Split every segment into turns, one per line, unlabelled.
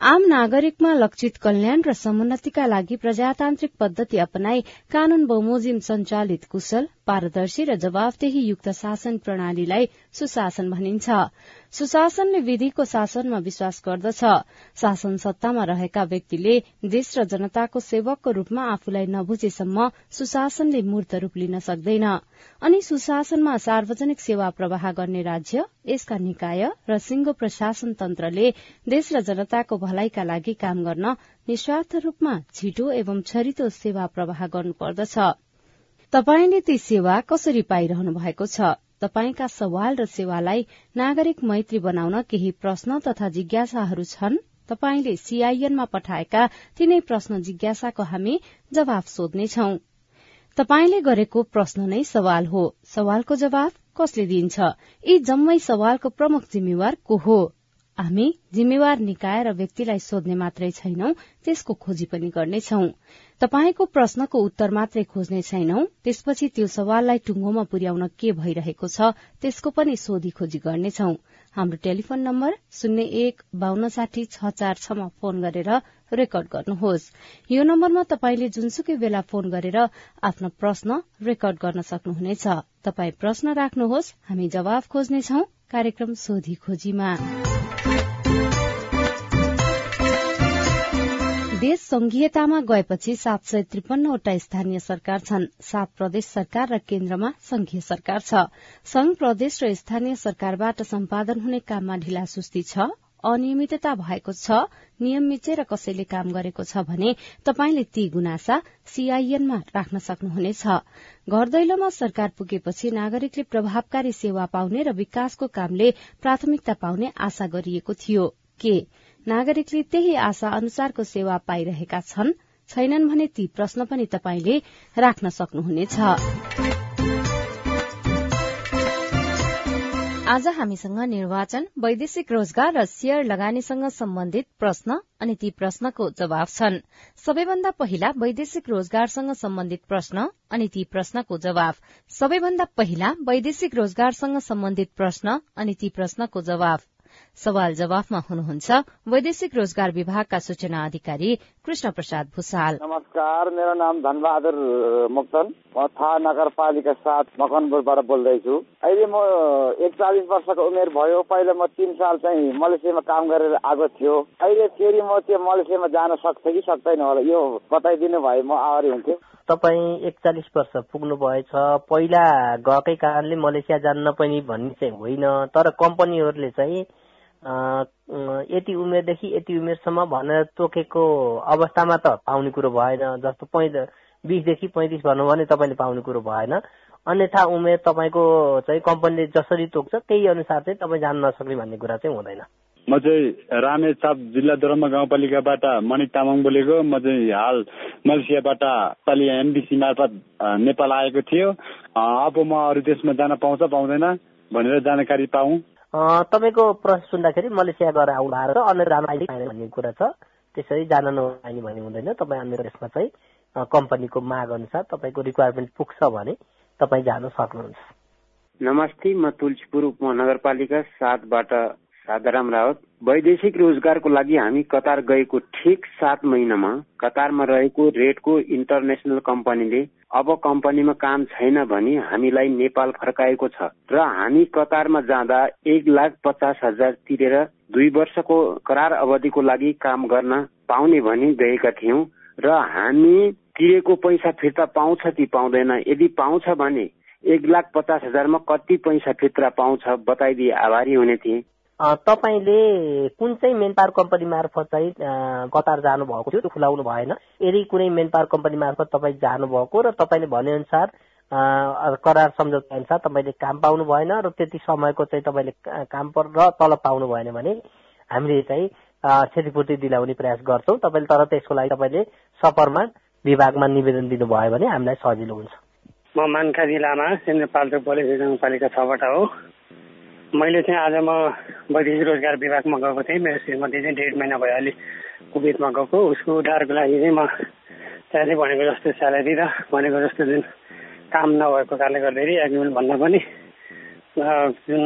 आम नागरिकमा लक्षित कल्याण र समुन्नतिका लागि प्रजातान्त्रिक पद्धति अपनाई कानून बमोजिम संचालित कुशल पारदर्शी र जवाफदेही युक्त शासन प्रणालीलाई सुशासन भनिन्छ। सुशासनले विधिको शासनमा विश्वास गर्दछ। शासन सत्तामा रहेका व्यक्तिले देश र जनताको सेवकको रूपमा आफूलाई नबुझेसम्म सुशासनले मूर्त रूप लिन सक्दैन। अनि सुशासनमा सार्वजनिक सेवा प्रवाह गर्ने राज्य यसका निकाय र सिंगो प्रशासन तन्त्रले देश र जनताको भलाइका लागि काम गर्न निस्वार्थ रूपमा छिटो एवं छरितो सेवा प्रवाह गर्नुपर्दछ। तपाईँले ती सेवा कसरी पाइरहनु भएको छ? तपाईँका सवाल र सेवालाई नागरिक मैत्री बनाउन केही प्रश्न तथा जिज्ञासाहरू छन्? तपाईँले सीआईएनमा पठाएका तिनै प्रश्न जिज्ञासाको हामी जवाफ सोध्नेछौ। तपाईँले गरेको प्रश्न नै सवाल हो। सवालको जवाफ कसले दिन्छ? यी जम्मै सवालको प्रमुख जिम्मेवार को हो? हामी जिम्मेवार निकाय र व्यक्तिलाई सोध्ने मात्रै छैनौं त्यसको खोजी पनि गर्नेछौ। तपाईँको प्रश्नको उत्तर मात्रै खोज्ने छैनौं? त्यसपछि त्यो सवाललाई टुङ्गोमा पुर्याउन के भइरहेको छ त्यसको पनि सोधी खोजी गर्नेछौ। हाम्रो टेलिफोन नम्बर शून्य एक बान्न साठी छ चार छमा फोन गरेर रेकर्ड गर्नुहोस्। यो नम्बरमा तपाईँले जुनसुकै बेला फोन गरेर आफ्नो प्रश्न रेकर्ड गर्न सक्नुहुनेछ। तपाई प्रश्न राख्नुहोस् हामी जवाफ खोज्नेछौ कार्यक्रम सोधी खोजीमा संघीयतामा गएपछि सात सय त्रिपन्नवटा स्थानीय सरकार छन्। सात प्रदेश सरकार र केन्द्रमा संघीय सरकार छ। संघ प्रदेश र स्थानीय सरकारबाट सम्पादन हुने काममा ढिला सुस्ती छ। अनियमितता भएको छ। नियम मिचेर कसैले काम गरेको छ भने तपाईँले ती गुनासा सीआईएनमा राख्न सक्नुहुनेछ। घर दैलोमा सरकार पुगेपछि नागरिकले प्रभावकारी सेवा पाउने र विकासको कामले प्राथमिकता पाउने आशा गरिएको थियो। के? नागरिकले त्यही आशा अनुसारको सेवा पाइरहेका छन्। छैनन् भने ती प्रश्न पनि तपाईँले राख्न सक्नुहुनेछ। आज हामीसँग निर्वाचन वैदेशिक रोजगार र शेयर लगानीसँग सम्बन्धित प्रश्न अनि ती प्रश्नको जवाब छन्। सबैभन्दा पहिला वैदेशिक रोजगारसँग सम्बन्धित प्रश्न अनि ती प्रश्नको जवाब। सबैभन्दा पहिला वैदेशिक रोजगारसँग सम्बन्धित प्रश्न अनि ती प्रश्नको जवाब। सवाल जवाफमा हुनुहुन्छ वैदेशिक रोजगार विभागका सूचना अधिकारी कृष्ण प्रसाद भूषाल।
नमस्कार मेरो नाम धनबहादुर मुक्तन। म थाहा नगरपालिका साथ मकनपुरबाट बोल्दैछु। अहिले म एकचालिस वर्षको उमेर भयो। पहिला म तिन साल चाहिँ मलेसियामा काम गरेर आएको थियो। अहिले फेरि म त्यो मलेसियामा जान सक्छ कि सक्दैन होला? यो बताइदिनु भए म आभारी हुन्थ्यो
तपाईँ एकचालिस वर्ष पुग्नु भएछ। पहिला गएकै कारणले मलेसिया जान्न पनि भन्ने चाहिँ होइन। तर कम्पनीहरूले चाहिँ यति उमेरदेखि यति उमेरसम्म भनेर तोकेको अवस्थामा त पाउने कुरो भएन। जस्तो पै बिसदेखि पैँतिस भन्नु भने तपाईँले पाउने कुरो भएन। अन्यथा उमेर तपाईँको चाहिँ कम्पनीले जसरी तोक्छ त्यही अनुसार चाहिँ तपाईँ जान नसक्ने भन्ने कुरा चाहिँ हुँदैन।
म चाहिँ रामेछाप जिल्ला दोरम्बा गाउँपालिकाबाट मणिक तामाङ बोलेको। म चाहिँ हाल मलेसियाबाट पालि एमबिसी मार्फत नेपाल आएको थियो। अब म अरू देशमा जान पाउँछ पाउँदैन भनेर जानकारी पाऊ।
तपाईँको प्रोसेस सुन्दाखेरि मलेसिया गएर आउनु छ अन्य राम्रो आइदिने भन्ने कुरा छ। त्यसरी जान नआइने भन्ने हुँदैन। तपाईँ अन्य देशमा चाहिँ कम्पनीको माग अनुसार तपाईँको रिक्वायरमेन्ट पुग्छ भने तपाईँ जान सक्नुहुन्छ।
नमस्ते म तुलसीपुर उपमहानगरपालिका सातबाट साधाराम रावत वैदेशिक रोजगारको लागि हामी कतार गएको ठिक सात महिनामा कतारमा रहेको रेडको इन्टरनेसनल कम्पनीले अब कम्पनीमा काम छैन भनी हामीलाई नेपाल फर्काएको छ र हामी कतारमा जाँदा एक लाख पचास हजार तिरेर दुई वर्षको करार अवधिको लागि काम गर्न पाउने भनी गएका थियौँ र हामी तिरेको पैसा फिर्ता पाउँछ कि पाउँदैन? यदि पाउँछ भने एक लाख पचास हजारमा कति पैसा फिर्ता पाउँछ बताइदिए आभारी हुने थिएँ।
तपाईँले कुन चाहिँ मेन पावर कम्पनी मार्फत चाहिँ कतार जानुभएको थियो त्यो खुलाउनु भएन। यदि कुनै मेन पावर कम्पनी मार्फत तपाईँ जानुभएको र तपाईँले भनेअनुसार करार सम्झौता अनुसार तपाईँले काम पाउनु भएन र त्यति समयको चाहिँ तपाईँले काम र तलब पाउनु भएन भने हामीले चाहिँ क्षतिपूर्ति दिलाउने प्रयास गर्छौँ। तपाईँले तर त्यसको लागि तपाईँले सपरमा विभागमा निवेदन दिनुभयो भने हामीलाई सजिलो हुन्छ।
म मानका जिल्लामा सिन्धुपाल्चोक बोले गाउँपालिका छबाट हो। मैले चाहिँ आज म वैदेशिक रोजगार विभागमा गएको थिएँ। मेरो श्रीमती चाहिँ डेढ महिना भयो अहिले कुवेतमा गएको उसको उद्धारको लागि चाहिँ म त्यहाँ चाहिँ भनेको जस्तो स्यालेरी र भनेको जस्तो जुन काम नभएको कारणले गर्दाखेरि एग्रिमेन्ट भन्दा पनि जुन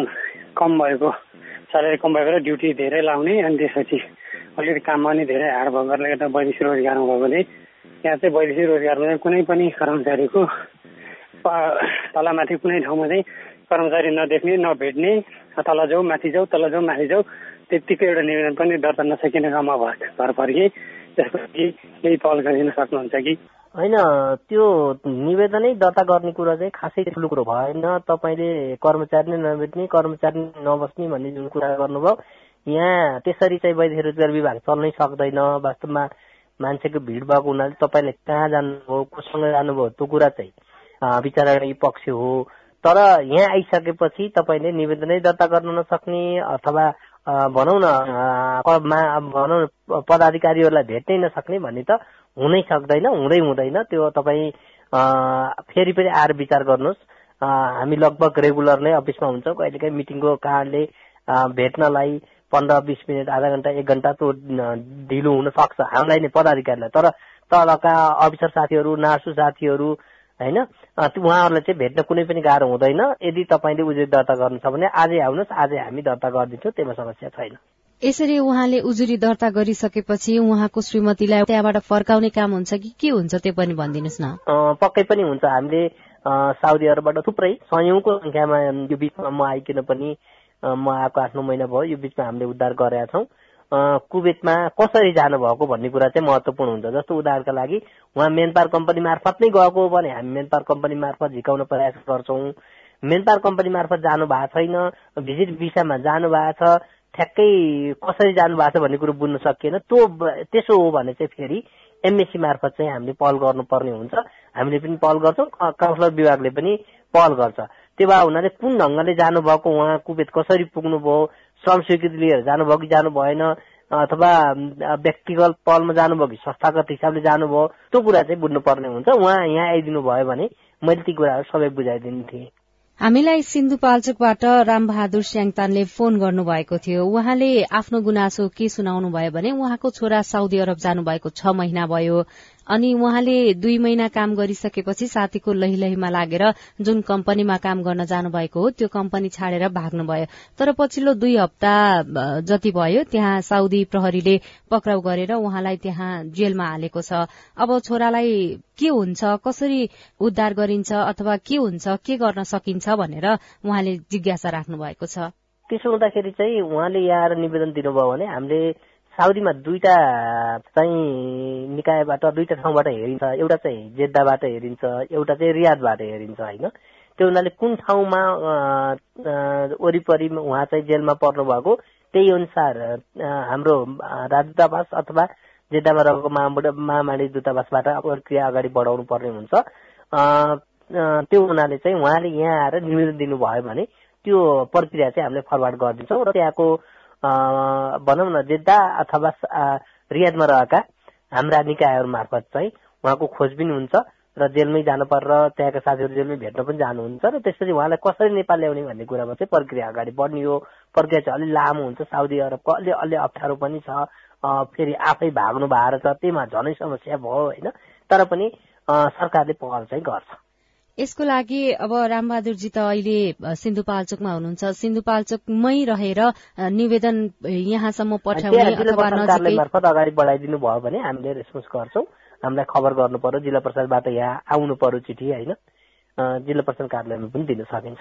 कम भएको स्यालेरी कम भएको र ड्युटी धेरै लाउने अनि त्यसपछि अलिकति काममा पनि धेरै हार्ड भएको कारणले गर्दा वैदेशिक रोजगारमा गएको थिएँ। त्यहाँ चाहिँ वैदेशिक रोजगारमा कुनै पनि कर्मचारीको तलमाथि कुनै ठाउँमा चाहिँ कर्मचारी नदेख्ने नभेट्ने तल जाऊ माथि जाऊ तल जाऊ माथि जाऊ त्यत्तिकै एउटा निवेदन पनि दर्ता नसकिने गाउँमा घर फर्के त्यसपछि केही पहल गरिदिन सक्नुहुन्छ कि?
होइन त्यो निवेदनै दर्ता गर्ने कुरा चाहिँ खासै ठुलो कुरो भएन। तपाईँले कर्मचारी नै नभेट्ने कर्मचारी नबस्ने भन्ने जुन कुरा गर्नुभयो यहाँ त्यसरी चाहिँ वैदेशिक रोजगार विभाग चल्नै सक्दैन। वास्तवमा मान्छेको भिड भएको हुनाले तपाईँले कहाँ जानुभयो कोसँग जानुभयो त्यो कुरा चाहिँ विचार पक्ष हो। तर यहाँ आइसकेपछि तपाईँले निवेदनै दर्ता गर्न नसक्ने अथवा भनौँ न भनौँ न पदाधिकारीहरूलाई भेट्नै नसक्ने भन्ने त हुनै सक्दैन हुँदै हुँदैन। त्यो तपाईँ फेरि पनि आएर विचार गर्नुहोस्। हामी लगभग रेगुलर नै अफिसमा हुन्छौँ। कहिलेकाहीँ मिटिङको कारणले भेट्नलाई पन्ध्र बिस मिनट आधा घन्टा एक घन्टा त्यो ढिलो हुन सक्छ। हामीलाई नै पदाधिकारीलाई। तर तलका अफिसर साथीहरू नार्सु साथीहरू होइन उहाँहरूलाई चाहिँ भेट्न कुनै पनि गाह्रो हुँदैन। यदि तपाईँले उजुरी दर्ता गर्नु छ भने आजै आउनुहोस् आजै हामी दर्ता गरिदिन्छौँ त्यसमा समस्या छैन।
यसरी उहाँले उजुरी दर्ता गरिसकेपछि उहाँको श्रीमतीलाई त्यहाँबाट फर्काउने काम हुन्छ कि के हुन्छ त्यो पनि भनिदिनुहोस्
न। पक्कै पनि हुन्छ। हामीले साउदी अरबबाट थुप्रै सयौंको संख्यामा यो बिचमा म आइकन पनि म आएको आफ्नो महिना भयो यो बिचमा हामीले उद्धार गरेका छौँ। कुवेतमा कसरी जानुभएको भन्ने कुरा चाहिँ महत्वपूर्ण हुन्छ। जस्तो उदाहरणका लागि उहाँ मेनपार कम्पनी मार्फत नै गएको भने हामी मेनपार कम्पनी मार्फत झिकाउन प्रयास गर्छौँ। मेनपार कम्पनी मार्फत जानु भएको छैन भिजिट भिसामा जानु भएको छ ठ्याक्कै कसरी जानु भएको छ भन्ने कुरो बुझ्न सकिएन। त्यो त्यसो हो भने चाहिँ फेरि एमएससी मार्फत चाहिँ हामीले पहल गर्नुपर्ने हुन्छ। हामीले पनि पहल गर्छौँ काउन्सिलर विभागले पनि पहल गर्छ। त्यो भए हुनाले कुन ढङ्गले जानुभएको उहाँ कुवेत कसरी पुग्नुभयो श्रम स्वीकृति लिएर जानुभयो कि जानु भएन अथवा व्यक्तिगत पहलमा जानुभयो कि संस्थागत हिसाबले जानुभयो त्यो कुरा चाहिँ बुझ्नुपर्ने हुन्छ। उहाँ यहाँ आइदिनु भयो भने मैले ती कुराहरू सबै बुझाइदिने थिएँ
हामीलाई सिन्धुपाल्चोकबाट रामबहादुर स्याङतानले फोन गर्नुभएको थियो। उहाँले आफ्नो गुनासो के सुनाउनु भयो भने उहाँको छोरा साउदी अरब जानुभएको छ महिना भयो। अनि उहाँले दुई महिना काम गरिसकेपछि साथीको लहीलहीमा लागेर जुन कम्पनीमा काम गर्न जानुभएको हो त्यो कम्पनी छाडेर भाग्नुभयो। तर पछिल्लो दुई हप्ता जति भयो त्यहाँ साउदी प्रहरीले पक्राउ गरेर उहाँलाई त्यहाँ जेलमा हालेको छ। अब छोरालाई के हुन्छ कसरी उद्धार गरिन्छ अथवा के हुन्छ के गर्न सकिन्छ भनेर उहाँले जिज्ञासा राख्नु भएको छ।
त्यसो हुँदाखेरि चाहिँ उहाँले यहाँ निवेदन दिनुभयो भने हामीले साउदीमा दुईटा चाहिँ निकायबाट दुईटा ठाउँबाट हेरिन्छ। एउटा चाहिँ जेद्दाबाट हेरिन्छ एउटा चाहिँ रियादबाट हेरिन्छ होइन? त्यो हुनाले कुन ठाउँमा वरिपरि उहाँ चाहिँ जेलमा पर्नु भएको त्यही अनुसार हाम्रो राजदूतावास अथवा जेद्दामा रहेको महामाडी दूतावासबाट प्रक्रिया अगाडि बढाउनु पर्ने हुन्छ। त्यो हुनाले चाहिँ उहाँले यहाँ आएर निवेदन दिनुभयो भने त्यो प्रक्रिया चाहिँ हामीले फरवार्ड गरिदिन्छौँ र त्यहाँको भनौँ न जेद्दा अथवा रियादमा रहेका हाम्रा निकायहरू मार्फत चाहिँ उहाँको खोजबिन हुन्छ र जेलमै जानु परेर त्यहाँका साथीहरू जेलमै भेट्न पनि जानुहुन्छ र त्यसपछि उहाँलाई कसरी नेपाल ल्याउने भन्ने कुरामा चाहिँ प्रक्रिया अगाडि बढ्ने हो। प्रक्रिया चाहिँ अलिक लामो हुन्छ। साउदी अरबको अलि अलि अप्ठ्यारो पनि छ। फेरि आफै भाग्नु भएको छ त्यहीमा झनै समस्या भयो होइन? तर पनि सरकारले पहल चाहिँ गर्छ।
यसको लागि अब रामबहादुरजी त अहिले सिन्धुपाल्चोकमा हुनुहुन्छ। सिन्धुपाल्चोकमै रहेर निवेदन यहाँसम्म पठाउने
मार्फत अगाडि बढाइदिनु भयो भने हामीले रेस्पोन्स गर्छौँ। हामीलाई खबर गर्नु पर्यो। जिल्ला प्रशासनबाट यहाँ आउनु पर्यो चिठी होइन? जिल्ला प्रशासन कार्यालयमा पनि दिन सकिन्छ।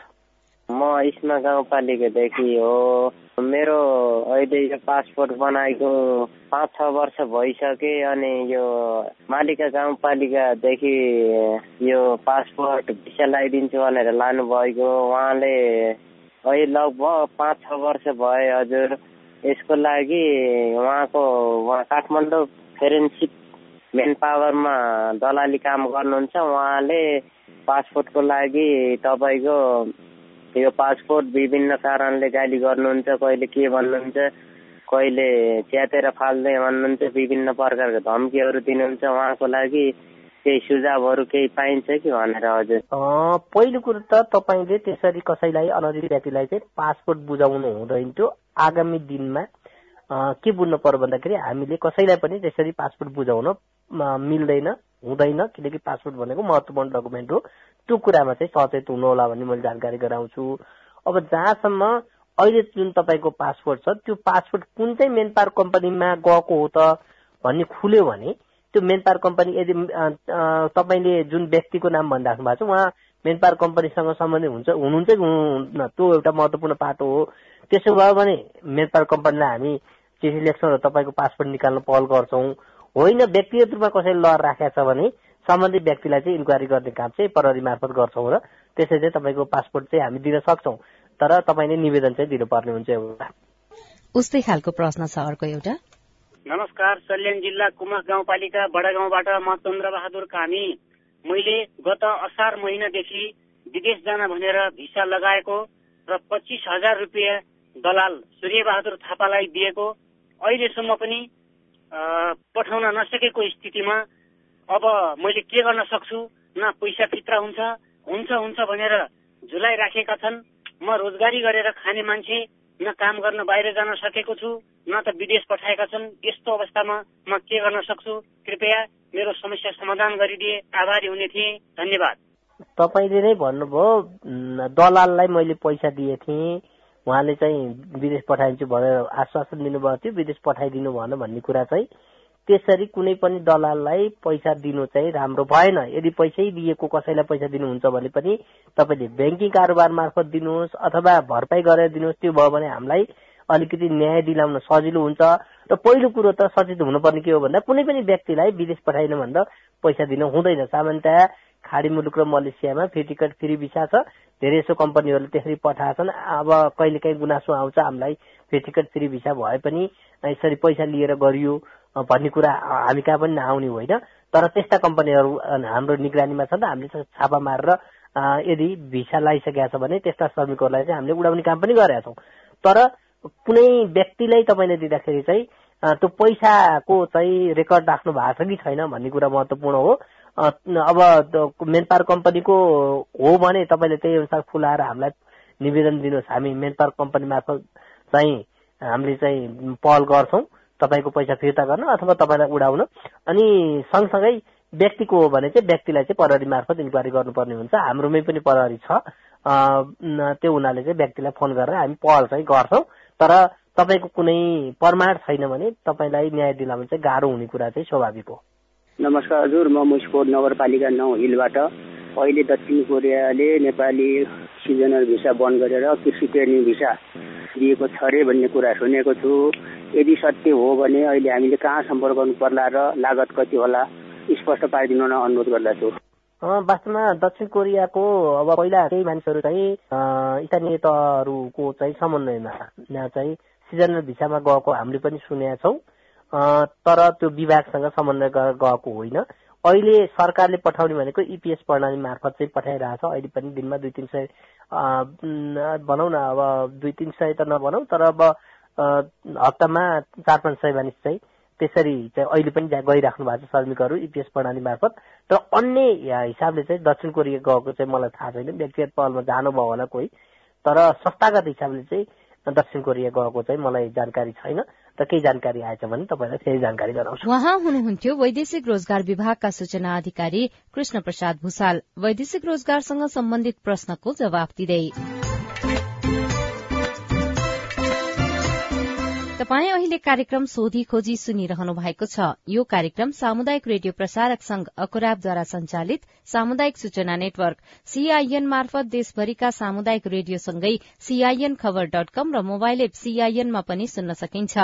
म इस्मा गाउँपालिकादेखि हो। मेरो अहिले यो पासपोर्ट बनाएको पाँच छ वर्ष भइसके अनि यो मालिका गाउँपालिकादेखि यो पासपोर्ट भिसा लगाइदिन्छु भनेर लानुभएको। उहाँले अहिले लगभग पाँच छ वर्ष भए हजुर। यसको लागि उहाँको उहाँ काठमाडौँ फेरेन्सिक मेन पावरमा दलाली काम गर्नुहुन्छ। उहाँले पासपोर्टको लागि तपाईँको यो पासपोर्ट विभिन्न कारणले गाली गर्नुहुन्छ कहिले के भन्नुहुन्छ कहिले च्यातेर फाल्दै भन्नुहुन्छ विभिन्न प्रकारको धम्कीहरू दिनुहुन्छ उहाँको लागि केही सुझावहरू केही पाइन्छ कि भनेर हजुर?
पहिलो कुरो त तपाईँले त्यसरी कसैलाई अनधिकृत व्यक्तिलाई चाहिँ पासपोर्ट बुझाउनु हुँदैन। थियो आगामी दिनमा के बुझ्नु पर्यो भन्दाखेरि हामीले कसैलाई पनि त्यसरी पासपोर्ट बुझाउन मिल्दैन। हुँदैन किनकि पासपोर्ट भनेको महत्वपूर्ण डकुमेन्ट हो। त्यो कुरामा चाहिँ सचेत हुनु होला भन्ने मैले जानकारी गराउँछु। अब जहाँसम्म अहिले जुन तपाईँको पासपोर्ट छ त्यो पासपोर्ट कुन चाहिँ मेन पावर कम्पनीमा गएको हो त भन्ने खुल्यो भने त्यो मेन पावर कम्पनी यदि तपाईँले जुन व्यक्तिको नाम भनिराख्नु भएको छ उहाँ मेन पावर कम्पनीसँग सम्बन्धित हुन्छ हुनुहुन्छ कि हुनुहुन्न त्यो एउटा महत्वपूर्ण पाटो हो। त्यसो भयो भने मेन पावर कम्पनीलाई हामी चिठी लेख्छौँ र तपाईँको पासपोर्ट निकाल्न पहल गर्छौँ। होइन व्यक्तिगत रूपमा कसैले लहर राखेको छ भने सम्बन्धित व्यक्तिलाई चाहिँ इन्क्वायरी गर्ने काम चाहिँ प्रहरी मार्फत गर्छौँ र त्यसै चाहिँ तपाईँको पासपोर्ट चाहिँ हामी दिन सक्छौँ। तर तपाईँले निवेदन चाहिँ दिनुपर्ने हुन्छ एउटा
उस्तै खालको प्रश्न छ अर्को एउटा।
नमस्कार सल्यान जिल्ला कुमा गाउँपालिका बडा गाउँबाट म चन्द्र बहादुर कामी। मैले गत असार महिनादेखि विदेश जान भनेर भिसा लगाएको र पच्चिस हजार रुपियाँ दलाल सूर्य बहादुर थापालाई दिएको। अहिलेसम्म पनि पठाउन नसकेको स्थितिमा अब मैले के गर्न सक्छु? न पैसा फित्रा हुन्छ हुन्छ हुन्छ भनेर झुलाइराखेका छन्। म रोजगारी गरेर खाने मान्छे न काम गर्न बाहिर जान सकेको छु न त विदेश पठाएका छन्। यस्तो अवस्थामा म के गर्न सक्छु? कृपया मेरो समस्या समाधान गरिदिए। आभारी हुने थिएँ। धन्यवाद।
तपाईँले नै भन्नुभयो दलाललाई मैले पैसा दिए थिएँ उहाँले चाहिँ विदेश पठाइदिन्छु भनेर आश्वासन दिनुभएको थियो। विदेश पठाइदिनु भन भन्ने कुरा चाहिँ त्यसरी कुनै पनि दलाललाई पैसा दिनु चाहिँ राम्रो भएन। यदि पैसै दिएको कसैलाई पैसा दिनुहुन्छ भने पनि तपाईँले ब्याङ्किङ कारोबार मार्फत दिनुहोस् अथवा भरपाई गरेर दिनुहोस् त्यो भयो भने हामीलाई अलिकति न्याय दिलाउन सजिलो हुन्छ। र पहिलो कुरो त सचेत हुनुपर्ने के हो भन्दा कुनै पनि व्यक्तिलाई विदेश पठाइन भन्दा पैसा दिन हुँदैन। सामान्यतया खाडी मुलुक र मलेसियामा फ्री टिकट फ्री भिसा छ। धेरै जसो कम्पनीहरूले त्यसरी पठाएछन्। अब कहिले काहीँ गुनासो आउँछ हामीलाई फ्री टिकट फ्री भिसा भए पनि यसरी पैसा लिएर गरियो भन्ने कुरा हामी कहाँ पनि नआउने होइन। तर त्यस्ता कम्पनीहरू हाम्रो निगरानीमा छ त हामीले छापा मारेर यदि भिसा लगाइसकेका छ भने त्यस्ता श्रमिकहरूलाई चाहिँ हामीले उडाउने काम पनि गरेका छौँ। तर कुनै व्यक्तिलाई तपाईँले दिँदाखेरि चाहिँ त्यो पैसाको चाहिँ रेकर्ड राख्नु भएको छ कि छैन भन्ने कुरा महत्वपूर्ण हो। अब मेन पावर कम्पनीको हो भने तपाईँले त्यही अनुसार फुलाएर हामीलाई निवेदन दिनुहोस्। हामी मेन पावर कम्पनी मार्फत चाहिँ हामीले चाहिँ पहल गर्छौँ। तपाईँको पैसा फिर्ता गर्न अथवा तपाईँलाई उडाउन। अनि सँगसँगै व्यक्तिको हो भने चाहिँ व्यक्तिलाई चाहिँ प्रहरी मार्फत इन्क्वायरी गर्नुपर्ने हुन्छ। हाम्रोमै पनि प्रहरी छ। त्यो हुनाले चाहिँ व्यक्तिलाई फोन गरेर हामी पहल चाहिँ गर्छौँ। तर तपाईँको कुनै प्रमाण छैन भने तपाईँलाई न्याय दिलाउनु चाहिँ गाह्रो हुने कुरा चाहिँ स्वाभाविक हो।
नमस्कार हजुर म मुस्कोट नगरपालिका नौ हिलबाट। अहिले दक्षिण कोरियाले नेपाली सिजनल भिसा बन्द गरेर कृषि ट्रेनिङ भिसा दिएको छ अरे भन्ने कुरा सुनेको छु। यदि सत्य हो भने अहिले हामीले कहाँ सम्पर्क गर्नु पर्ला र लागत कति होला स्पष्ट पारिदिनु अनुरोध गर्दछु।
वास्तवमा दक्षिण कोरियाको अब पहिला केही मानिसहरू चाहिँ स्थानीय तहहरूको चाहिँ समन्वयमा चाहिँ सिजनल भिसामा गएको हामीले पनि सुनेका छौँ। तर त्यो विभागसँग समन्वय गरेर गएको होइन। अहिले सरकारले पठाउने भनेको इपिएस प्रणाली मार्फत चाहिँ पठाइरहेछ। अहिले पनि दिनमा दुई तिन सय भनौँ न अब दुई तिन सय त नभनौँ तर अब हप्तामा चार पाँच सय मानिस चाहिँ त्यसरी चाहिँ अहिले पनि गइराख्नु भएको छ श्रमिकहरू इपिएस प्रणाली मार्फत। तर अन्य हिसाबले चाहिँ दक्षिण कोरिया गएको चाहिँ मलाई थाहा छैन। व्यक्तिगत पहलमा जानुभयो होला कोही। तर संस्थागत हिसाबले चाहिँ दक्षिण कोरिया गएको चाहिँ मलाई जानकारी छैन। र केही जानकारी आएछ भने तपाईँलाई फेरि जानकारी गराउँछु।
उहाँ हुनुहुन्थ्यो वैदेशिक रोजगार विभागका सूचना अधिकारी कृष्ण प्रसाद भूषाल। वैदेशिक रोजगारसँग सम्बन्धित प्रश्नको जवाब दिँदै। तपाई अहिले कार्यक्रम सोधी खोजी सुनिरहनु भएको छ। यो कार्यक्रम सामुदायिक रेडियो प्रसारक संघ अकुराबद्वारा संचालित सामुदायिक सूचना नेटवर्क सीआईएन मार्फत देशभरिका सामुदायिक रेडियोसँगै सीआईएन खबर डट कम र मोबाइल एप सीआईएनमा पनि सुन्न सकिन्छ।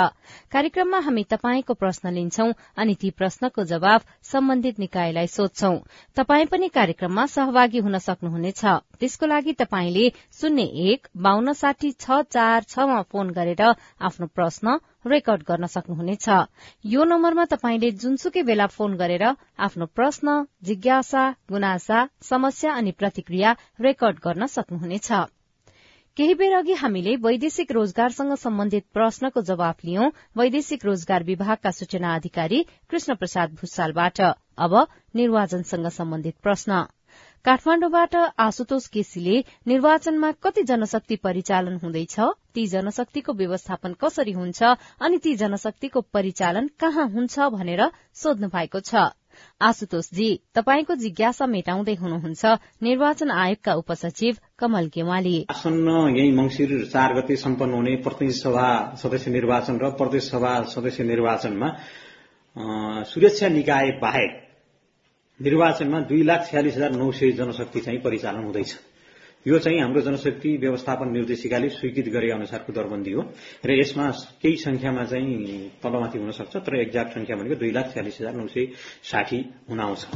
कार्यक्रममा हामी तपाईँको प्रश्न लिन्छौं अनि ती प्रश्नको जवाब सम्बन्धित निकायलाई सोध्छौ। तपाई पनि कार्यक्रममा सहभागी हुन सक्नुहुनेछ। त्यसको लागि तपाईँले शून्य एक बान्न साठी छ चार छमा फोन गरेर आफ्नो प्रश्न रेकर्ड गर्न सक्नुहुनेछ। यो नम्बरमा तपाईँले जुनसुकै बेला फोन गरेर आफ्नो प्रश्न जिज्ञासा गुनासा समस्या अनि प्रतिक्रिया रेकर्ड गर्न सक्नुहुनेछ। केही बेर अघि हामीले वैदेशिक रोजगारसँग सम्बन्धित प्रश्नको जवाफ लियौं वैदेशिक रोजगार विभागका सूचना अधिकारी कृष्ण प्रसाद भूषालबाट। अब निर्वाचनसँग सम्बन्धित प्रश्न। काठमाण्डुबाट आशुतोष केसीले निर्वाचनमा कति जनशक्ति परिचालन हुँदैछ ती जनशक्तिको व्यवस्थापन कसरी हुन्छ अनि ती जनशक्तिको परिचालन कहाँ हुन्छ भनेर सोध्नु भएको छ। आशुतोषजी तपाईँको जिज्ञासा मेटाउँदै हुनुहुन्छ निर्वाचन आयोगका उपसचिव कमल गेवाली।
आसन्न यही मंगिर चार गते सम्पन्न हुने प्रतिनिधि सभा सदस्य निर्वाचन र प्रदेश सभा सदस्य निर्वाचनमा सुरक्षा निकाय बाहेक निर्वाचनमा दुई लाख छ्यालिस हजार नौ सय जनशक्ति चाहिँ परिचालन हुँदैछ। यो चाहिँ हाम्रो जनशक्ति व्यवस्थापन निर्देशिकाले स्वीकृत गरे अनुसारको दरबन्दी हो र यसमा केही संख्यामा चाहिँ तलमाथि हुन सक्छ तर एक्ज्याक्ट संख्या भनेको दुई लाख छ्यालिस हजार नौ सय साठी हुन आउँछ।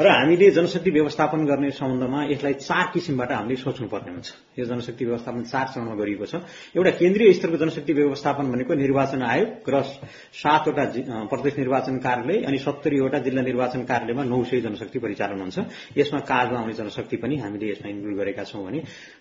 र हामीले जनशक्ति व्यवस्थापन गर्ने सम्बन्धमा यसलाई चार किसिमबाट हामीले सोच्नुपर्ने हुन्छ। यो जनशक्ति व्यवस्थापन चार चरणमा गरिएको छ। एउटा केन्द्रीय स्तरको जनशक्ति व्यवस्थापन भनेको निर्वाचन आयोग र सातवटा प्रदेश निर्वाचन कार्यालय अनि सत्तरीवटा जिल्ला निर्वाचन कार्यालयमा नौ सय जनशक्ति परिचालन हुन्छ। यसमा काजमा आउने जनशक्ति पनि हामीले यसमा इन्क्लुड गरेका छौं भने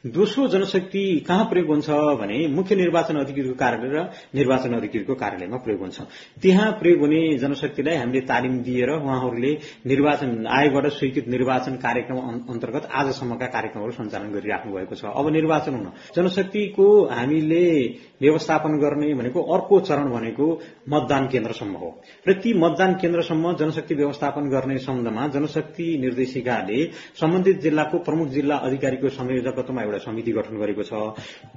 दोस्रो जनशक्ति कहाँ प्रयोग हुन्छ भने मुख्य निर्वाचन अधिकृतको कार्यालय र निर्वाचन अधिकृतको कार्यालयमा प्रयोग हुन्छ। त्यहाँ प्रयोग हुने जनशक्तिलाई हामीले तालिम दिएर उहाँहरूले निर्वाचन आयोगबाट स्वीकृत निर्वाचन कार्यक्रम अन्तर्गत आजसम्मका कार्यक्रमहरू सञ्चालन गरिराख्नु भएको छ। अब निर्वाचन हुन। जनशक्तिको हामीले व्यवस्थापन गर्ने भनेको अर्को चरण भनेको मतदान केन्द्रसम्म हो। र ती मतदान केन्द्रसम्म जनशक्ति व्यवस्थापन गर्ने सम्बन्धमा जनशक्ति निर्देशिकाले सम्बन्धित जिल्लाको प्रमुख जिल्ला अधिकारीको संयोजकत्वमा एउटा समिति गठन गरेको छ।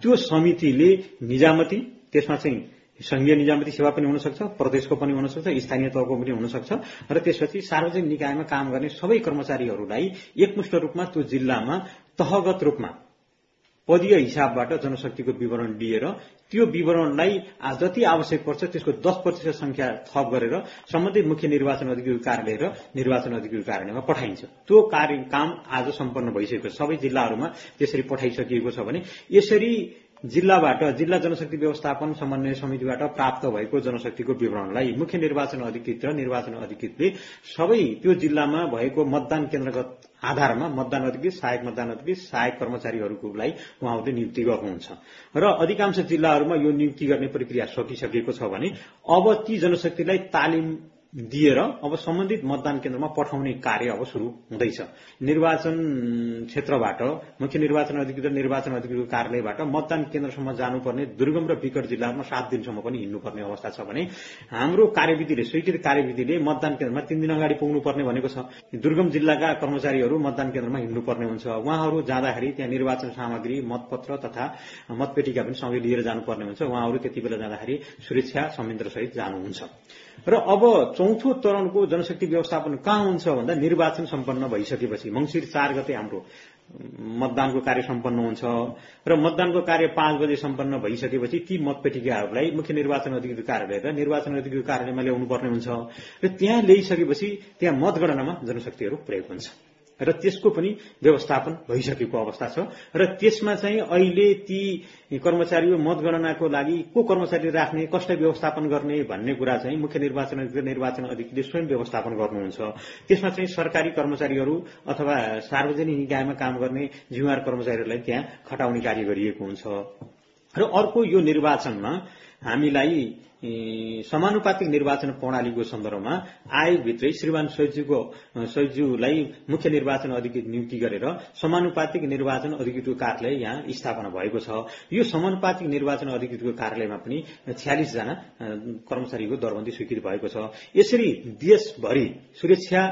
त्यो समितिले निजामती त्यसमा चाहिँ संघीय निजामती सेवा पनि हुन सक्छ प्रदेशको पनि हुन सक्छ स्थानीय तहको पनि हुन सक्छ र त्यसपछि सार्वजनिक निकायमा काम गर्ने सबै कर्मचारीहरूलाई एकमुष्ट रूपमा त्यो जिल्लामा तहगत रूपमा पदीय हिसाबबाट जनशक्तिको विवरण लिएर त्यो विवरणलाई जति आवश्यक पर्छ त्यसको दस प्रतिशत संख्या थप गरेर सम्बन्धित मुख्य निर्वाचन अधिकृत कार्यालय र निर्वाचन अधिकृत कार्यालयमा पठाइन्छ। त्यो कार्य काम आज सम्पन्न भइसकेको छ। सबै जिल्लाहरूमा त्यसरी पठाइसकिएको छ भने यसरी जिल्लाबाट जिल्ला जनशक्ति व्यवस्थापन समन्वय समितिबाट प्राप्त भएको जनशक्तिको विवरणलाई मुख्य निर्वाचन अधिकृत र निर्वाचन अधिकृतले सबै त्यो जिल्लामा भएको मतदान केन्द्रगत आधारमा मतदान अधिकृत सहायक मतदान अधिकृत सहायक कर्मचारीहरूकोलाई उहाँहरूले नियुक्ति गर्नुहुन्छ। र अधिकांश जिल्लाहरूमा यो नियुक्ति गर्ने प्रक्रिया सकिसकेको छ भने अब ती जनशक्तिलाई तालिम दिएर अब सम्बन्धित मतदान केन्द्रमा पठाउने कार्य अब शुरू हुँदैछ। निर्वाचन क्षेत्रबाट मुख्य निर्वाचन अधिकृत निर्वाचन अधिकृत कार्यालयबाट मतदान केन्द्रसम्म जानुपर्ने दुर्गम र विकट जिल्लामा सात दिनसम्म पनि हिँड्नुपर्ने अवस्था छ भने हाम्रो कार्यविधिले स्वीकृत कार्यविधिले मतदान केन्द्रमा तीन दिन अगाडि पुग्नुपर्ने भनेको छ। दुर्गम जिल्लाका कर्मचारीहरू मतदान केन्द्रमा हिँड्नुपर्ने हुन्छ। उहाँहरू जाँदाखेरि त्यहाँ निर्वाचन सामग्री मतपत्र तथा मतपेटिका पनि सँगै लिएर जानुपर्ने हुन्छ। उहाँहरू त्यति बेला जाँदाखेरि सुरक्षा संयन्त्रसहित जानुहुन्छ। र अब चौथो चरणको जनशक्ति व्यवस्थापन कहाँ हुन्छ भन्दा निर्वाचन सम्पन्न भइसकेपछि। मंगिर चार गते हाम्रो मतदानको कार्य सम्पन्न हुन्छ र मतदानको कार्य पाँच बजे सम्पन्न भइसकेपछि ती मतपेटिकाहरूलाई मुख्य निर्वाचन अधिकृत कार्यालय र निर्वाचन अधिकृत कार्यालयमा ल्याउनु पर्ने हुन्छ र त्यहाँ ल्याइसकेपछि त्यहाँ मतगणनामा जनशक्तिहरू प्रयोग हुन्छ। र त्यसको पनि व्यवस्थापन भइसकेको अवस्था छ। र त्यसमा चाहिँ अहिले ती कर्मचारी मतगणनाको लागि को कर्मचारी राख्ने कसलाई व्यवस्थापन गर्ने भन्ने कुरा चाहिँ मुख्य निर्वाचन निर्वाचन अधिकृतले स्वयं व्यवस्थापन गर्नुहुन्छ। त्यसमा चाहिँ सरकारी कर्मचारीहरू अथवा सार्वजनिक निकायमा काम गर्ने जिम्मेवार कर्मचारीहरूलाई त्यहाँ खटाउने कार्य गरिएको हुन्छ। र अर्को यो निर्वाचनमा हामीलाई समानुपातिक निर्वाचन प्रणालीको सन्दर्भमा आयोगभित्रै श्रीमान सचिवको सचिवलाई मुख्य निर्वाचन अधिकृत नियुक्ति गरेर समानुपातिक निर्वाचन अधिकृतको कार्यालय यहाँ स्थापना भएको छ। यो समानुपातिक निर्वाचन अधिकृतको कार्यालयमा पनि छ्यालिसजना कर्मचारीको दरबन्दी स्वीकृत भएको छ। यसरी देशभरि सुरक्षा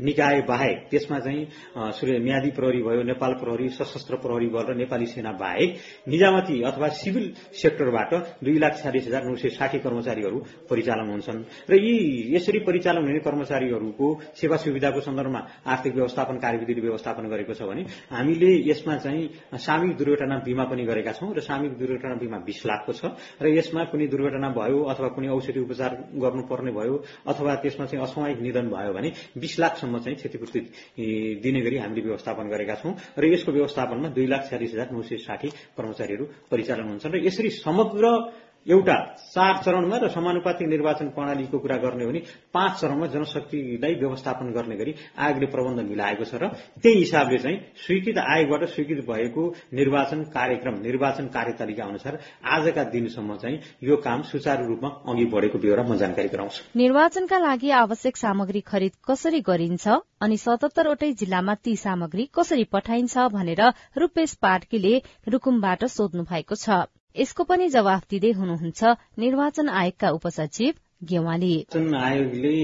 निकाय बाहेक त्यसमा चाहिँ सूर्य म्यादी प्रहरी भयो नेपाल प्रहरी सशस्त्र प्रहरी बल र नेपाली सेना बाहेक निजामती अथवा सिभिल सेक्टरबाट दुई लाख छ्यालिस हजार नौ सय साठी कर्मचारीहरू परिचालन हुन्छन्। र यी यसरी परिचालन हुने कर्मचारीहरूको सेवा सुविधाको सन्दर्भमा आर्थिक व्यवस्थापन कार्यविधिले व्यवस्थापन गरेको छ भने हामीले यसमा चाहिँ सामूहिक दुर्घटना बिमा पनि गरेका छौं र सामूहिक दुर्घटना बिमा बीस लाखको छ र यसमा कुनै दुर्घटना भयो अथवा कुनै औषधि उपचार गर्नुपर्ने भयो अथवा त्यसमा चाहिँ असामयिक निधन भयो भने बीस लाखसम्म सम्म चाहिँ क्षतिपूर्ति दिने गरी हामीले व्यवस्थापन गरेका छौं र यसको व्यवस्थापनमा दुई लाख छ्यालिस हजार नौ सय साठी कर्मचारीहरू परिचालन हुन्छन् र यसरी समग्र एउटा चार चरणमा र समानुपातिक निर्वाचन प्रणालीको कुरा गर्ने हो भने पाँच चरणमा जनशक्तिलाई व्यवस्थापन गर्ने गरी आयोगले प्रबन्ध मिलाएको छ र त्यही हिसाबले चाहिँ स्वीकृत आयोगबाट स्वीकृत भएको निर्वाचन कार्यक्रम निर्वाचन कार्यतालिका अनुसार आजका दिनसम्म चाहिँ यो काम सुचारू रूपमा अघि बढेको बेहोरा म जानकारी गराउँछु।
निर्वाचनका लागि आवश्यक सामग्री खरिद कसरी गरिन्छ अनि सतहत्तरवटै जिल्लामा ती सामग्री कसरी पठाइन्छ भनेर रूपेश पाटकीले रुकुमबाट सोध्नु भएको छ। यसको पनि जवाफ दिँदै हुनुहुन्छ निर्वाचन आयोगका उपसचिव गेवाली।
निर्वाचन आयोगले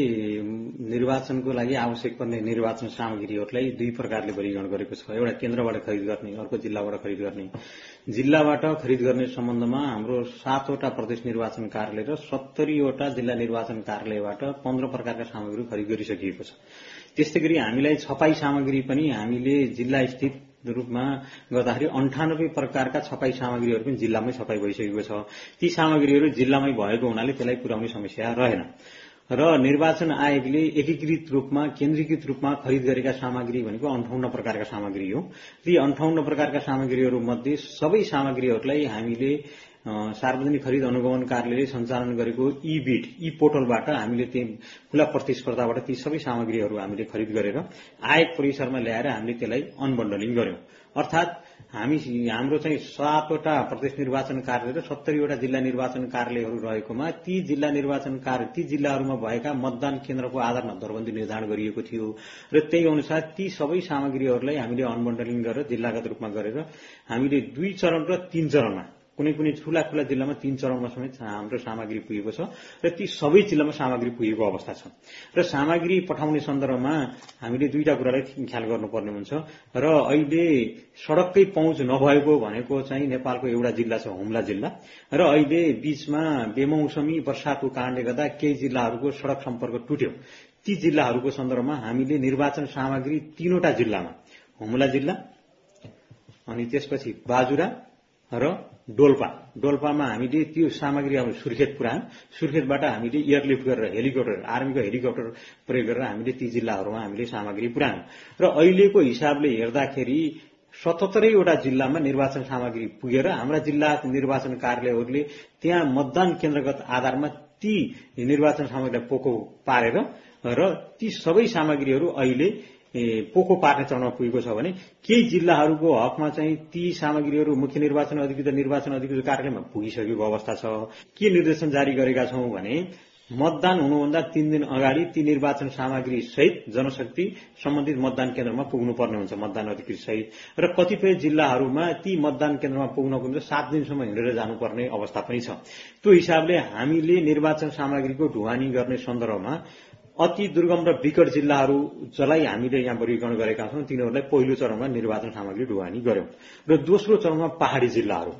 निर्वाचनको लागि आवश्यक पर्ने निर्वाचन सामग्रीहरूलाई दुई प्रकारले वर्गीकरण गरेको छ। एउटा केन्द्रबाट खरिद गर्ने अर्को जिल्लाबाट खरिद गर्ने। जिल्लाबाट खरिद गर्ने सम्बन्धमा हाम्रो सातवटा प्रदेश निर्वाचन कार्यालय र सत्तरीवटा जिल्ला निर्वाचन कार्यालयबाट पन्ध्र प्रकारका सामग्री खरिद गरिसकिएको छ। त्यस्तै गरी हामीलाई छपाई सामग्री पनि हामीले जिल्ला स्थित रूपमा गर्दाखेरि अन्ठानब्बे प्रकारका छपाई सामग्रीहरू पनि जिल्लामै छपाई भइसकेको छ। ती सामग्रीहरू जिल्लामै भएको हुनाले त्यसलाई पुर्याउने समस्या रहेन। र निर्वाचन आयोगले एकीकृत रूपमा केन्द्रीकृत रूपमा खरिद गरेका सामग्री भनेको अन्ठाउन्न प्रकारका सामग्री हो। ती अन्ठाउन्न प्रकारका सामग्रीहरू मध्ये सबै सामग्रीहरूलाई हामीले सार्वजनिक खरिद अनुगमन कार्यालयले सञ्चालन गरेको ई बिट ई पोर्टलबाट हामीले त्यही खुला प्रतिस्पर्धाबाट ती सबै सामग्रीहरू हामीले खरिद गरेर आयोग परिसरमा ल्याएर हामीले त्यसलाई अनबन्डलिङ गर्यौं। अर्थात हामी हाम्रो चाहिँ सातवटा प्रदेश निर्वाचन कार्यालय र सत्तरीवटा जिल्ला निर्वाचन कार्यालयहरू रहेकोमा ती जिल्ला निर्वाचन कार्य ती जिल्लाहरूमा भएका मतदान केन्द्रको आधारमा दरबन्दी निर्धारण गरिएको थियो र त्यही अनुसार ती सबै सामग्रीहरूलाई हामीले अनबन्डलिङ गरेर जिल्लागत रूपमा गरेर हामीले दुई चरण र तीन चरणमा कुनै कुनै ठूला ठूला जिल्लामा तीन चरणमा समेत हाम्रो सामग्री पुगेको छ र ती सबै जिल्लामा सामग्री पुगेको अवस्था छ। र सामग्री पठाउने सन्दर्भमा हामीले दुईटा कुरालाई ख्याल गर्नुपर्ने हुन्छ र अहिले सड़ककै पहुँच नभएको भनेको चाहिँ नेपालको एउटा जिल्ला छ हुम्ला जिल्ला। र अहिले बीचमा बेमौसमी वर्षाको कारणले गर्दा केही जिल्लाहरूको सड़क सम्पर्क टुट्यो। ती जिल्लाहरूको सन्दर्भमा हामीले निर्वाचन सामग्री तीनवटा जिल्लामा हुम्ला जिल्ला अनि त्यसपछि बाजुरा र डोल्पा। डोल्पामा हामीले त्यो सामग्री अब सुर्खेत पुऱ्यायौं। सुर्खेतबाट हामीले एयरलिफ्ट गरेर हेलिकप्टर आर्मीको हेलिकप्टर प्रयोग गरेर हामीले ती जिल्लाहरूमा हामीले सामग्री पुऱ्यायौं। र अहिलेको हिसाबले हेर्दाखेरि सतहत्तरैवटा जिल्लामा निर्वाचन सामग्री पुगेर हाम्रा जिल्ला निर्वाचन कार्यालयहरूले त्यहाँ मतदान केन्द्रगत आधारमा ती निर्वाचन सामग्रीलाई पोको पारेर र ती सबै सामग्रीहरू अहिले पोको पार्ने चरणमा पुगेको छ भने केही जिल्लाहरूको हकमा चाहिँ ती सामग्रीहरू मुख्य निर्वाचन अधिकृत निर्वाचन अधिकृत कार्यालयमा पुगिसकेको अवस्था छ। के निर्देशन जारी गरेका छौं भने मतदान हुनुभन्दा तीन दिन अगाडि ती निर्वाचन सामग्री सहित जनशक्ति सम्बन्धित मतदान केन्द्रमा पुग्नुपर्ने हुन्छ मतदान अधिकृत सहित र कतिपय जिल्लाहरूमा ती मतदान केन्द्रमा पुग्नको निम्ति सात दिनसम्म हिँडेर जानुपर्ने अवस्था पनि छ। त्यो हिसाबले हामीले निर्वाचन सामग्रीको ढुवानी गर्ने सन्दर्भमा अति दुर्गम र विकट जिल्लाहरू जसलाई हामीले यहाँ वर्गीकरण गरेका छौं तिनीहरूलाई पहिलो चरणमा निर्वाचन सामग्री ढुवानी गर्यौं। र दोस्रो चरणमा पहाड़ी जिल्लाहरू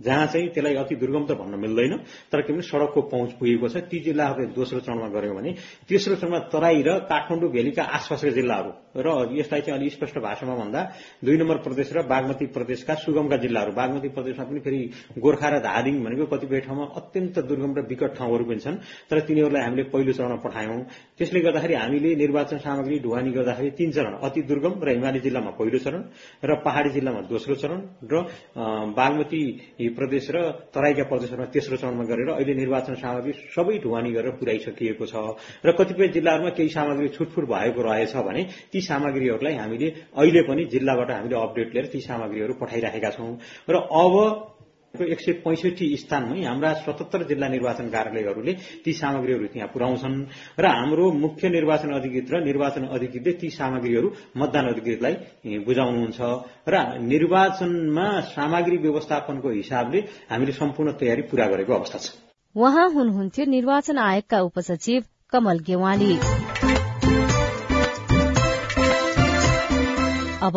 जहाँ चाहिँ त्यसलाई अति दुर्गम त भन्न मिल्दैन तर के भने सड़कको पहुँच पुगेको छ। ती जिल्लाहरूले दोस्रो चरणमा गर्यौं भने तेस्रो चरणमा तराई र काठमाडौँ भेलीका आसपासका जिल्लाहरू र यसलाई चाहिँ अलिक स्पष्ट भाषामा भन्दा दुई नम्बर प्रदेश र बागमती प्रदेशका सुगमका जिल्लाहरू। बागमती प्रदेशमा पनि फेरि गोर्खा र धादिङ भनेको कतिपय ठाउँमा अत्यन्त दुर्गम र विकट ठाउँहरू पनि छन् तर तिनीहरूलाई हामीले पहिलो चरणमा पठायौं। त्यसले गर्दाखेरि हामीले निर्वाचन सामग्री ढुवानी गर्दाखेरि तीन चरण अति दुर्गम र हिमाली जिल्लामा पहिलो चरण र पहाड़ी जिल्लामा दोस्रो चरण र बागमती प्रदेश र तराईका प्रदेशहरूमा तेस्रो चरणमा गरेर अहिले निर्वाचन सामग्री सबै ढुवानी गरेर पुर्याइसकिएको छ। र कतिपय जिल्लाहरूमा केही सामग्री छुटफुट भएको रहेछ भने सामग्रीहरूलाई हामीले अहिले पनि जिल्लाबाट हामीले अपडेट लिएर ती सामग्रीहरू पठाइराखेका छौं। र अब एक सय पैंसठी स्थानमै हाम्रा सतहत्तर जिल्ला निर्वाचन कार्यालयहरूले ती सामग्रीहरू त्यहाँ पुर्याउँछन्। र हाम्रो मुख्य निर्वाचन अधिकृत र निर्वाचन अधिकृतले ती सामग्रीहरू मतदान अधिकृतलाई बुझाउनुहुन्छ। र निर्वाचनमा सामग्री व्यवस्थापनको हिसाबले हामीले सम्पूर्ण तयारी पूरा गरेको अवस्था छ।
उहाँ हुनुहुन्थ्यो निर्वाचन आयोगका उपसचिव कमल गेवाली। अब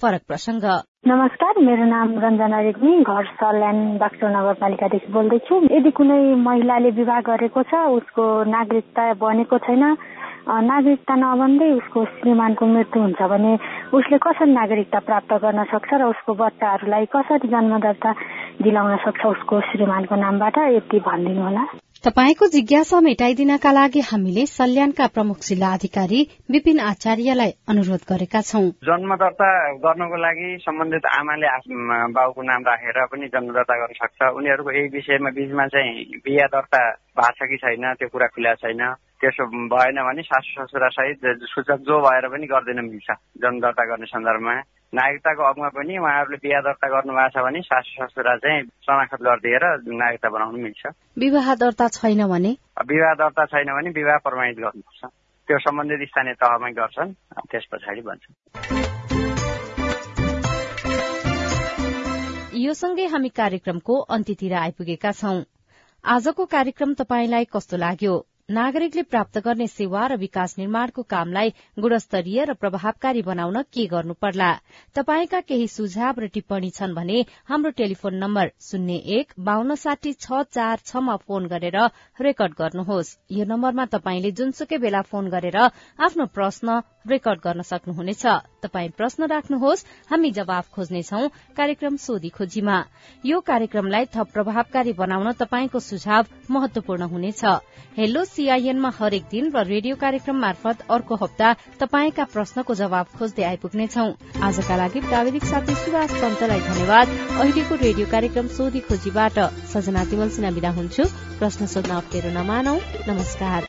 फरक प्रसंग
नमस्कार मेरो नाम रञ्जना रेग्मी घर सल्यान बाक्सो नगरपालिकादेखि बोल्दैछु। यदि कुनै महिलाले विवाह गरेको छ उसको नागरिकता बनेको छैन नागरिकता नबन्दै उसको श्रीमानको मृत्यु हुन्छ भने उसले कसरी नागरिकता प्राप्त गर्न सक्छ र उसको बच्चाहरूलाई कसरी जन्म दर्ता दिलाउन सक्छ उसको श्रीमानको नामबाट यति भनिदिनु होला
तपाईँको जिज्ञासा मेटाइदिनका लागि हामीले सल्यानका प्रमुख जिल्ला अधिकारी विपिन आचार्यलाई अनुरोध गरेका छौं
जन्म दर्ता गर्नको लागि सम्बन्धित आमाले बाउको नाम राखेर पनि जन्म दर्ता गर्न सक्छ उनीहरूको यही विषयमा बीचमा चाहिँ बिहा दर्ता भएको छ कि छैन त्यो कुरा खुला छैन त्यसो भएन भने सासु ससुरा सहित सूचक जो भएर पनि गर्दैन मिल्छ जन्म दर्ता गर्ने सन्दर्भमा नागरिकताको हकमा पनि उहाँहरूले बिहा दर्ता गर्नु भएको छ भने सासु ससुरा चाहिँ शनाखत गरिदिएर नागरिकता बनाउनु मिल्छ।
विवाह दर्ता छैन भने?
विवाह दर्ता छैन भने विवाह प्रमाणित गर्नुपर्छ। त्यो सम्बन्धित स्थानीय तहमै गर्छन् त्यस पछाडि भन्छ
यो सँगै हामी कार्यक्रमको अन्त्यतिर आइपुगेका छौं। आजको कार्यक्रम तपाईँलाई कस्तो लाग्यो? नागरिकले प्राप्त गर्ने सेवा र विकास निर्माणको कामलाई गुणस्तरीय र प्रभावकारी बनाउन के गर्नु पर्ला तपाईँका केही सुझाव र टिप्पणी छन् भने हाम्रो टेलिफोन नम्बर शून्य एक बान्न साठी छ चार छमा फोन गरेर रेकर्ड गर्नुहोस्। यो नम्बरमा तपाईँले जुनसुकै बेला फोन गरेर आफ्नो प्रश्न रेकर्ड गर्न सक्नुहुनेछ। तपाई प्रश्न राख्नुहोस् हामी जवाब खोज्नेछौ कार्यक्रम सोधी खोजीमा। यो कार्यक्रमलाई थप प्रभावकारी बनाउन तपाईँको सुझाव महत्वपूर्ण हुनेछ। हेलो सीआईएनमा हरेक दिन र रेडियो कार्यक्रम मार्फत अर्को हप्ता तपाईँका प्रश्नको जवाब खोज्दै आइपुग्नेछौ। आजका लागि प्राविधिक साथी सुभाष पन्तलाई धन्यवाद। अहिलेको रेडियो कार्यक्रम सोधी खोजीबाट सजना तिमल सिन्हा विदा हुन्छु। प्रश्न सोध्न अप्ठ्यारो नमानौ। नमस्कार।